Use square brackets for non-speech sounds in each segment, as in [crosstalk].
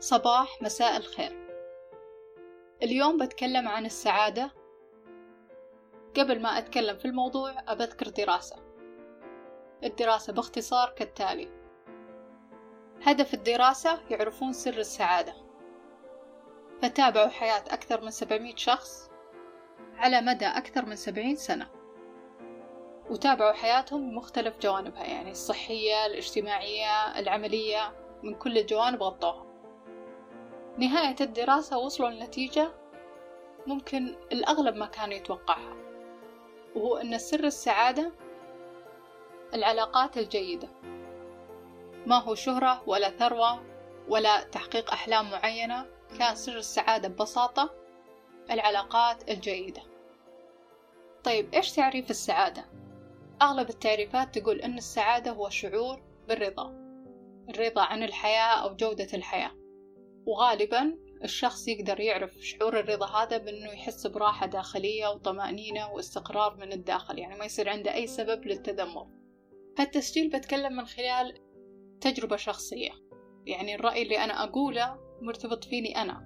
صباح مساء الخير. اليوم بتكلم عن السعادة. قبل ما أتكلم في الموضوع أبذكر دراسة. الدراسة باختصار كالتالي. هدف الدراسة يعرفون سر السعادة. فتابعوا حياة أكثر من 700 شخص على مدى أكثر من 70 سنة. وتابعوا حياتهم بمختلف جوانبها يعني الصحية الاجتماعية العملية من كل الجوانب غطوها. نهاية الدراسة وصلوا لنتيجة ممكن الأغلب ما كان يتوقعها وهو أن سر السعادة العلاقات الجيدة. ما هو شهرة ولا ثروة ولا تحقيق أحلام معينة كان سر السعادة ببساطة العلاقات الجيدة. طيب إيش تعريف السعادة؟ أغلب التعريفات تقول أن السعادة هو شعور بالرضا الرضا عن الحياة أو جودة الحياة. وغالبا الشخص يقدر يعرف شعور الرضا هذا بأنه يحس براحة داخلية وطمأنينة واستقرار من الداخل يعني ما يصير عنده أي سبب للتذمر. هالتسجيل بتكلم من خلال تجربة شخصية يعني الرأي اللي أنا أقوله مرتبط فيني أنا.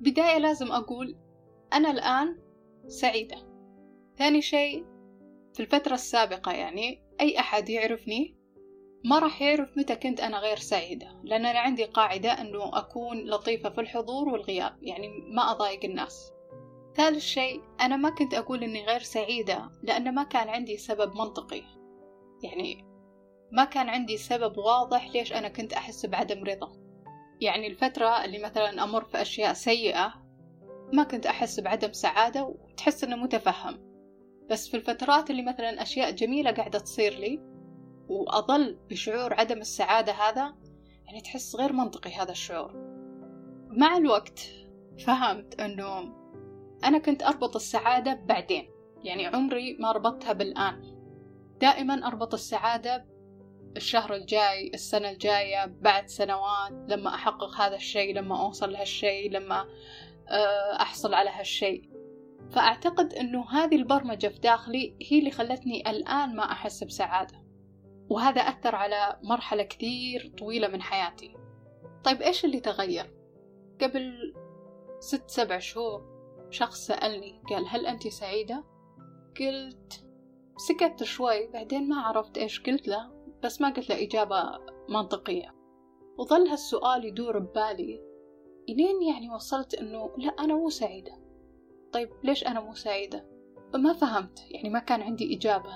بداية لازم أقول أنا الآن سعيدة. ثاني شيء في الفترة السابقة يعني أي أحد يعرفني ما راح يعرف متى كنت أنا غير سعيدة لأن أنا عندي قاعدة أنه أكون لطيفة في الحضور والغياب يعني ما أضايق الناس. ثالث شيء أنا ما كنت أقول أني غير سعيدة لأن ما كان عندي سبب منطقي. يعني ما كان عندي سبب واضح ليش أنا كنت أحس بعدم رضا. يعني الفترة اللي مثلا أمر في أشياء سيئة ما كنت أحس بعدم سعادة وتحس إنه متفهم. بس في الفترات اللي مثلا أشياء جميلة قاعدة تصير لي وأظل بشعور عدم السعادة هذا يعني تحس غير منطقي هذا الشعور. مع الوقت فهمت أنه أنا كنت أربط السعادة بعدين يعني عمري ما ربطتها بالآن. دائما أربط السعادة الشهر الجاي السنة الجاية بعد سنوات لما أحقق هذا الشيء لما أوصل لهالشيء لما آه، أحصل على هالشيء. فأعتقد أنه هذه البرمجة في داخلي هي اللي خلتني الآن ما أحس بسعادة. وهذا أثر على مرحلة كثير طويلة من حياتي طيب إيش اللي تغير؟ قبل ست سبع شهور شخص سألني قال هل أنت سعيدة؟ قلت سكت شوي بعدين ما عرفت إيش قلت له بس ما قلت له إجابة منطقية وظل هالسؤال يدور ببالي إلين يعني وصلت إنه لا أنا مو سعيدة طيب ليش أنا مو سعيدة؟ ما فهمت يعني ما كان عندي إجابة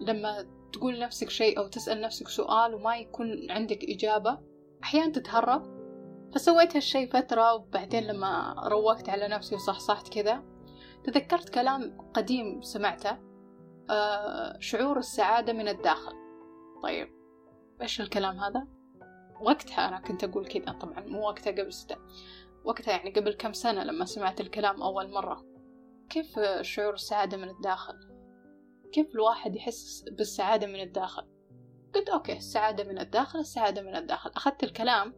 لما تقول لنفسك شيء أو تسأل نفسك سؤال وما يكون عندك إجابة أحيانا تتهرب. فسويت هالشي فترة وبعدين لما روقت على نفسي وصحصحت كذا تذكرت كلام قديم سمعته آه شعور السعادة من الداخل. طيب إيش الكلام هذا؟ وقتها أنا كنت أقول كذا طبعا مو وقتها قبل ستة وقتها يعني قبل كم سنة لما سمعت الكلام أول مرة. كيف شعور السعادة من الداخل؟ كيف الواحد يحس بالسعادة من الداخل؟ قلت أوكي السعادة من الداخل السعادة من الداخل. أخذت الكلام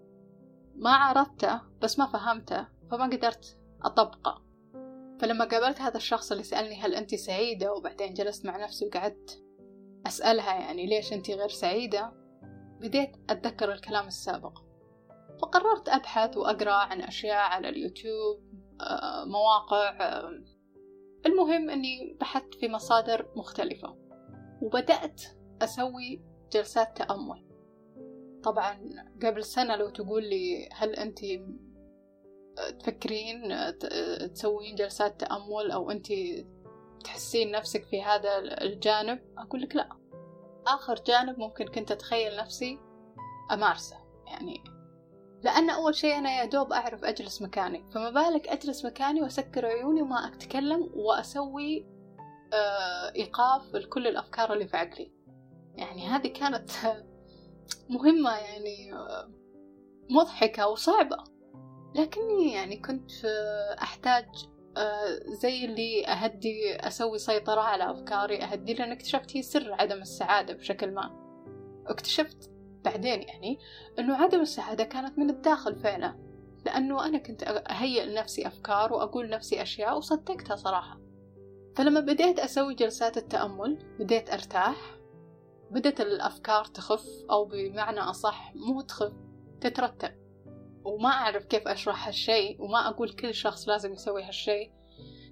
ما عرفته بس ما فهمته فما قدرت أطبقه. فلما قابلت هذا الشخص اللي سألني هل أنت سعيدة وبعدين جلست مع نفسي وقعدت أسألها يعني ليش أنت غير سعيدة بديت أتذكر الكلام السابق. فقررت أبحث وأقرأ عن أشياء على اليوتيوب آه، مواقع آه، المهم أني بحثت في مصادر مختلفة وبدأت أسوي جلسات تأمل. طبعا قبل سنة لو تقول لي هل أنت تفكرين تسوين جلسات تأمل أو أنت تحسين نفسك في هذا الجانب؟ أقول لك لا. آخر جانب ممكن كنت أتخيل نفسي أمارسه. يعني لأن أول شيء أنا يا دوب أعرف أجلس مكاني. فما بالك أجلس مكاني وأسكر عيوني وما أتكلم وأسوي آه، إيقاف لكل الأفكار اللي في عقلي. يعني هذه كانت [laughs] مهمة يعني آه، مضحكة وصعبة. لكني يعني كنت أحتاج آه، زي اللي أهدي أسوي سيطرة على أفكاري أهدي لأن اكتشفت هي سر عدم السعادة بشكل ما. اكتشفت بعدين يعني أنه عدم السعادة كانت من الداخل فعلا. لأنه أنا كنت أهيئ لنفسي أفكار وأقول نفسي أشياء وصدقتها صراحة. فلما بديت أسوي جلسات التأمل بديت أرتاح بدت الأفكار تخف أو بمعنى أصح مو تخف تترتب. وما أعرف كيف أشرح هالشيء وما أقول كل شخص لازم يسوي هالشيء.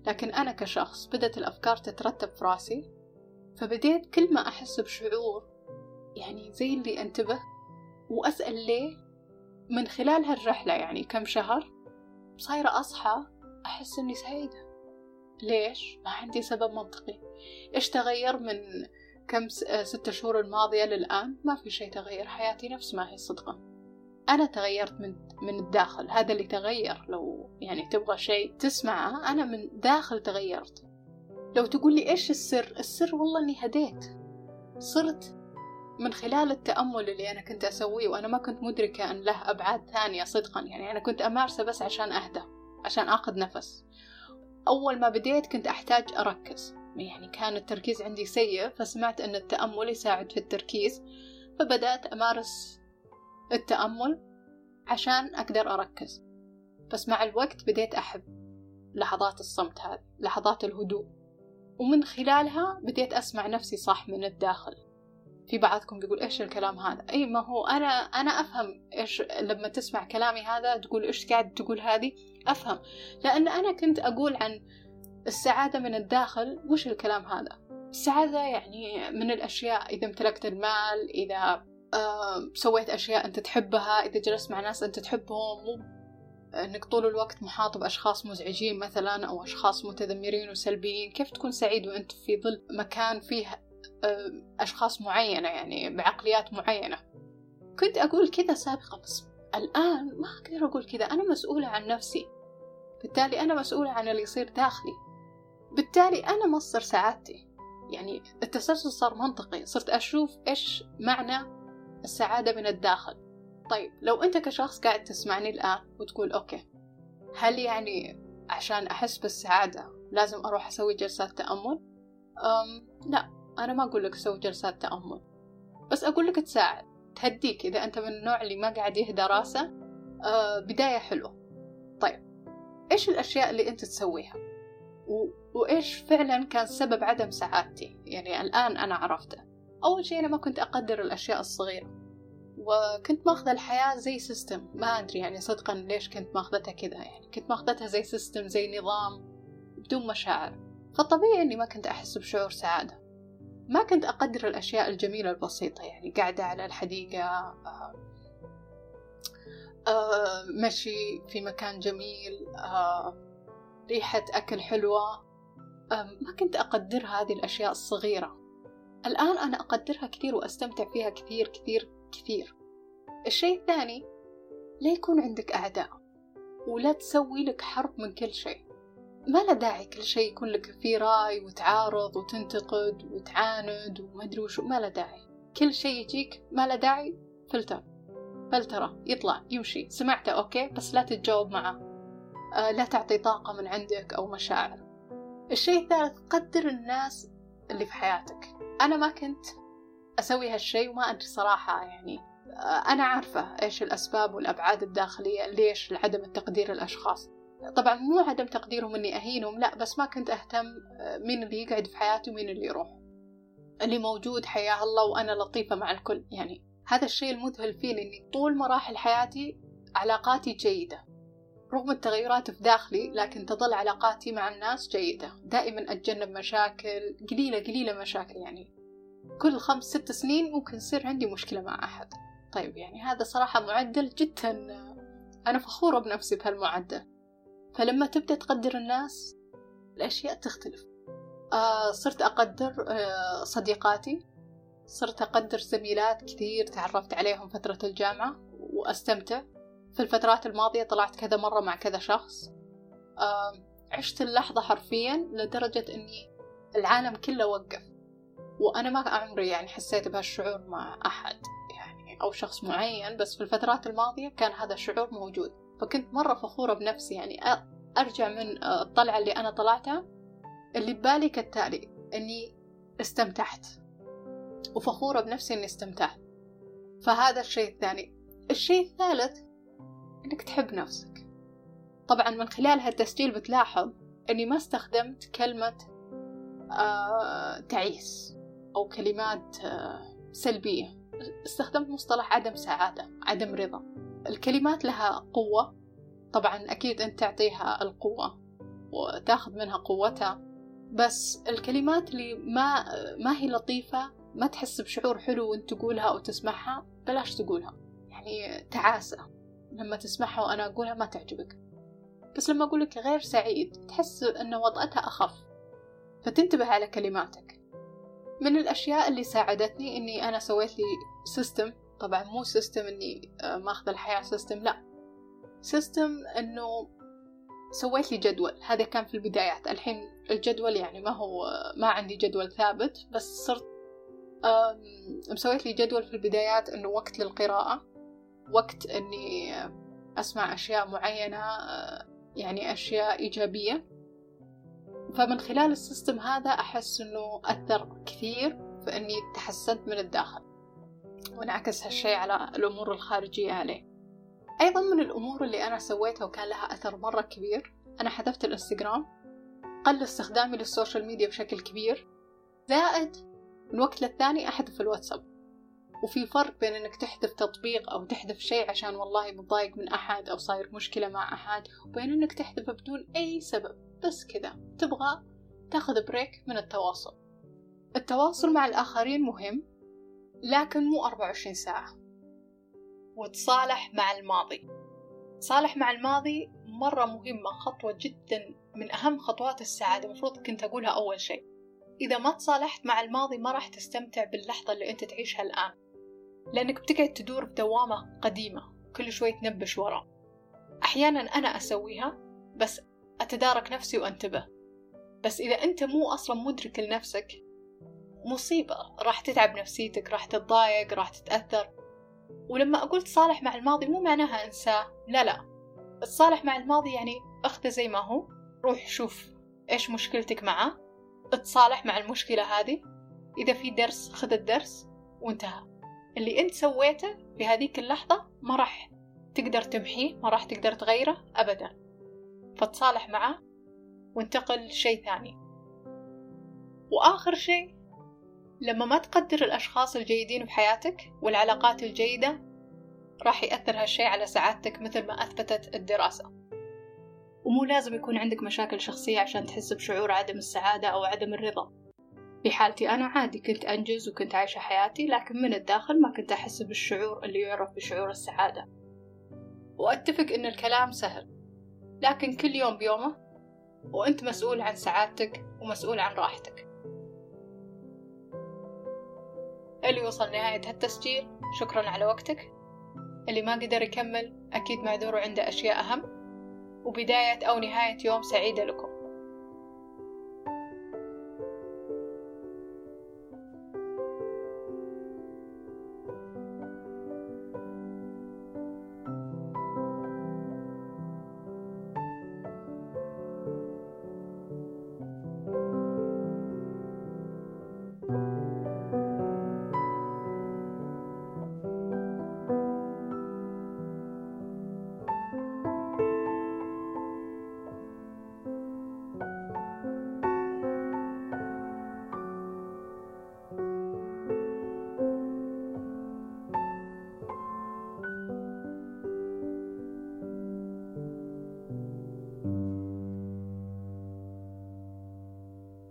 لكن أنا كشخص بدأت الأفكار تترتب في رأسي فبديت كل ما أحس بشعور يعني زي اللي أنتبه وأسأل ليه من خلال هالرحلة يعني كم شهر صايرة أصحى أحس إني سعيدة. ليش؟ ما عندي سبب منطقي. إيش تغير من كم ستة شهور الماضية للآن؟ ما في شيء تغير حياتي نفس ما هي صدقا أنا تغيرت من من الداخل هذا اللي تغير. لو يعني تبغى شيء تسمعه أنا من داخل تغيرت. لو تقول لي إيش السر؟ السر والله إني هديت. صرت من خلال التأمل اللي أنا كنت أسويه وأنا ما كنت مدركة أن له أبعاد ثانية صدقا. يعني أنا كنت أمارسه بس عشان أهدى عشان آخذ نفس. أول ما بديت كنت أحتاج أركز. يعني كان التركيز عندي سيء فسمعت أن التأمل يساعد في التركيز فبدأت أمارس التأمل عشان أقدر أركز. بس مع الوقت بديت أحب لحظات الصمت هذه لحظات الهدوء. ومن خلالها بديت أسمع نفسي صح من الداخل. في بعضكم بيقول إيش الكلام هذا؟ أي ما هو أنا أنا أفهم إيش لما تسمع كلامي هذا تقول إيش قاعد تقول هذه؟ أفهم. لأن أنا كنت أقول عن السعادة من الداخل وش الكلام هذا؟ السعادة يعني من الأشياء إذا امتلكت المال إذا آه سويت أشياء أنت تحبها إذا جلست مع ناس أنت تحبهم مو أنك طول الوقت محاط بأشخاص مزعجين مثلا أو أشخاص متذمرين وسلبيين. كيف تكون سعيد وأنت في ظل مكان فيه أشخاص معينة يعني بعقليات معينة. كنت أقول كذا سابقا بس الآن ما أقدر أقول كذا. أنا مسؤولة عن نفسي. بالتالي أنا مسؤولة عن اللي يصير داخلي. بالتالي أنا مصدر سعادتي. يعني التسلسل صار منطقي. صرت أشوف إيش معنى السعادة من الداخل. طيب لو أنت كشخص قاعد تسمعني الآن وتقول أوكي هل يعني عشان أحس بالسعادة لازم أروح أسوي جلسات تأمل؟ أم لا. أنا ما أقول لك سوي جلسات تأمل بس أقول لك تساعد تهديك إذا أنت من النوع اللي ما قاعد يهدى راسه. أه بداية حلوة. طيب إيش الأشياء اللي أنت تسويها؟ و... وإيش فعلا كان سبب عدم سعادتي؟ يعني الآن أنا عرفته. أول شيء أنا ما كنت أقدر الأشياء الصغيرة وكنت ماخذة الحياة زي system ما أدري يعني صدقا ليش كنت ماخذتها كذا يعني كنت ماخذتها زي system زي نظام بدون مشاعر. فطبيعي إني ما كنت أحس بشعور سعادة. ما كنت أقدر الأشياء الجميلة البسيطة يعني قاعدة على الحديقة آه آه مشي في مكان جميل آه ريحة أكل حلوة ما كنت أقدر هذه الأشياء الصغيرة. الآن أنا أقدرها كثير وأستمتع فيها كثير كثير كثير. الشيء الثاني لا يكون عندك أعداء ولا تسوي لك حرب من كل شيء. ما له داعي كل شيء يكون لك فيه رأي وتعارض وتنتقد وتعاند وما أدري وشو ما له داعي. كل شيء يجيك ما له داعي فلتر. فلترة. يطلع يمشي. سمعته okay بس لا تتجاوب معه. آه لا تعطي طاقة من عندك أو مشاعر. الشيء الثالث قدر الناس اللي في حياتك. أنا ما كنت أسوي هالشيء وما أدري صراحة يعني. آه أنا عارفة إيش الأسباب والأبعاد الداخلية ليش لعدم التقدير الأشخاص. طبعا مو عدم تقديرهم إني أهينهم لا بس ما كنت أهتم آه، مين اللي يقعد في حياتي ومين اللي يروح. اللي موجود حياة الله وأنا لطيفة مع الكل. يعني هذا الشيء المذهل فيني إني طول مراحل حياتي علاقاتي جيدة رغم التغيرات في داخلي لكن تظل علاقاتي مع الناس جيدة. دائما أتجنب مشاكل قليلة قليلة مشاكل. يعني كل خمس ست سنين ممكن يصير عندي مشكلة مع أحد. طيب يعني هذا صراحة معدل جدا أنا فخورة بنفسي بهالمعدل. فلما تبدأ تقدر الناس الأشياء تختلف. آه صرت أقدر آه صديقاتي صرت أقدر زميلات كثير تعرفت عليهم فترة الجامعة وأستمتع. في الفترات الماضية طلعت كذا مرة مع كذا شخص. عشت اللحظة حرفيا لدرجة أني العالم كله وقف. وأنا ما عمري يعني حسيت بهالشعور مع أحد يعني أو شخص معين. بس في الفترات الماضية كان هذا الشعور موجود. فكنت مرة فخورة بنفسي يعني أرجع من الطلعة اللي أنا طلعتها اللي ببالي كالتالي أني استمتعت. وفخورة بنفسي إني استمتعت. فهذا الشيء الثاني. الشيء الثالث إنك تحب نفسك. طبعا من خلال هالتسجيل بتلاحظ إني ما استخدمت كلمة آه تعيس أو كلمات آه سلبية. استخدمت مصطلح عدم سعادة عدم رضا. الكلمات لها قوة. طبعا أكيد أنت تعطيها القوة وتاخذ منها قوتها بس الكلمات اللي ما ما هي لطيفة ما تحس بشعور حلو وأنت تقولها أو تسمعها بلاش تقولها. يعني تعاسة. لما تسمعها وأنا أقولها ما تعجبك. بس لما أقولك غير سعيد تحس أن وضعتها أخف. فتنتبه على كلماتك. من الأشياء اللي ساعدتني أني أنا سويت لي system طبعا مو system أني آه، ماخذ الحياة system لا. system أنه سويت لي جدول. هذا كان في البدايات. الحين الجدول يعني ما هو ما عندي جدول ثابت بس صرت مسويت لي جدول في البدايات إنه وقت للقراءة. وقت إني أسمع أشياء معينة آه، يعني أشياء إيجابية. فمن خلال ال system هذا أحس إنه أثر كثير في إني تحسنت من الداخل. وانعكس هالشي على الأمور الخارجية عليه. أيضا من الأمور اللي أنا سويتها وكان لها أثر مرة كبير أنا حذفت الإنستغرام قل استخدامي لل social media بشكل كبير زائد من وقت للثاني أحذف الواتساب. وفي فرق بين إنك تحذف تطبيق أو تحذف شيء عشان والله متضايق من أحد أو صاير مشكلة مع أحد وبين إنك تحذفه بدون أي سبب. بس كذا تبغى تاخذ بريك من التواصل. التواصل مع الآخرين مهم لكن مو 24 ساعة. وتصالح مع الماضي. تصالح مع الماضي مرة مهمة خطوة جدا من أهم خطوات السعادة. المفروض كنت أقولها أول شيء. إذا ما تصالحت مع الماضي ما راح تستمتع باللحظة اللي أنت تعيشها الآن. لأنك بتقعد تدور بدوامة قديمة كل شوي تنبش ورا. أحيانا أنا أسويها بس أتدارك نفسي وأنتبه. بس إذا أنت مو أصلا مدرك لنفسك مصيبة. راح تتعب نفسيتك راح تتضايق راح تتأثر. ولما أقول تصالح مع الماضي مو معناها أنساه. لا لا. التصالح مع الماضي يعني أخذه زي ما هو. روح شوف إيش مشكلتك معاه اتصالح مع المشكلة هذه. إذا في درس خذ الدرس وانتهى. اللي أنت سويته في هذيك اللحظة ما راح تقدر تمحيه ما راح تقدر تغيره أبدا. فتصالح معاه وانتقل لشيء ثاني. وآخر شيء لما ما تقدر الأشخاص الجيدين بحياتك والعلاقات الجيدة راح يأثر هالشي على سعادتك مثل ما أثبتت الدراسة. ومو لازم يكون عندك مشاكل شخصية عشان تحس بشعور عدم السعادة أو عدم الرضا. في حالتي أنا عادي كنت أنجز وكنت عايشة حياتي لكن من الداخل ما كنت أحس بالشعور اللي يعرف بشعور السعادة. وأتفق إن الكلام سهل لكن كل يوم بيومه وأنت مسؤول عن سعادتك ومسؤول عن راحتك. اللي وصل نهاية هالتسجيل. شكرا على وقتك. اللي ما قدر يكمل أكيد معذور عنده أشياء أهم. وبداية أو نهاية يوم سعيدة لكم.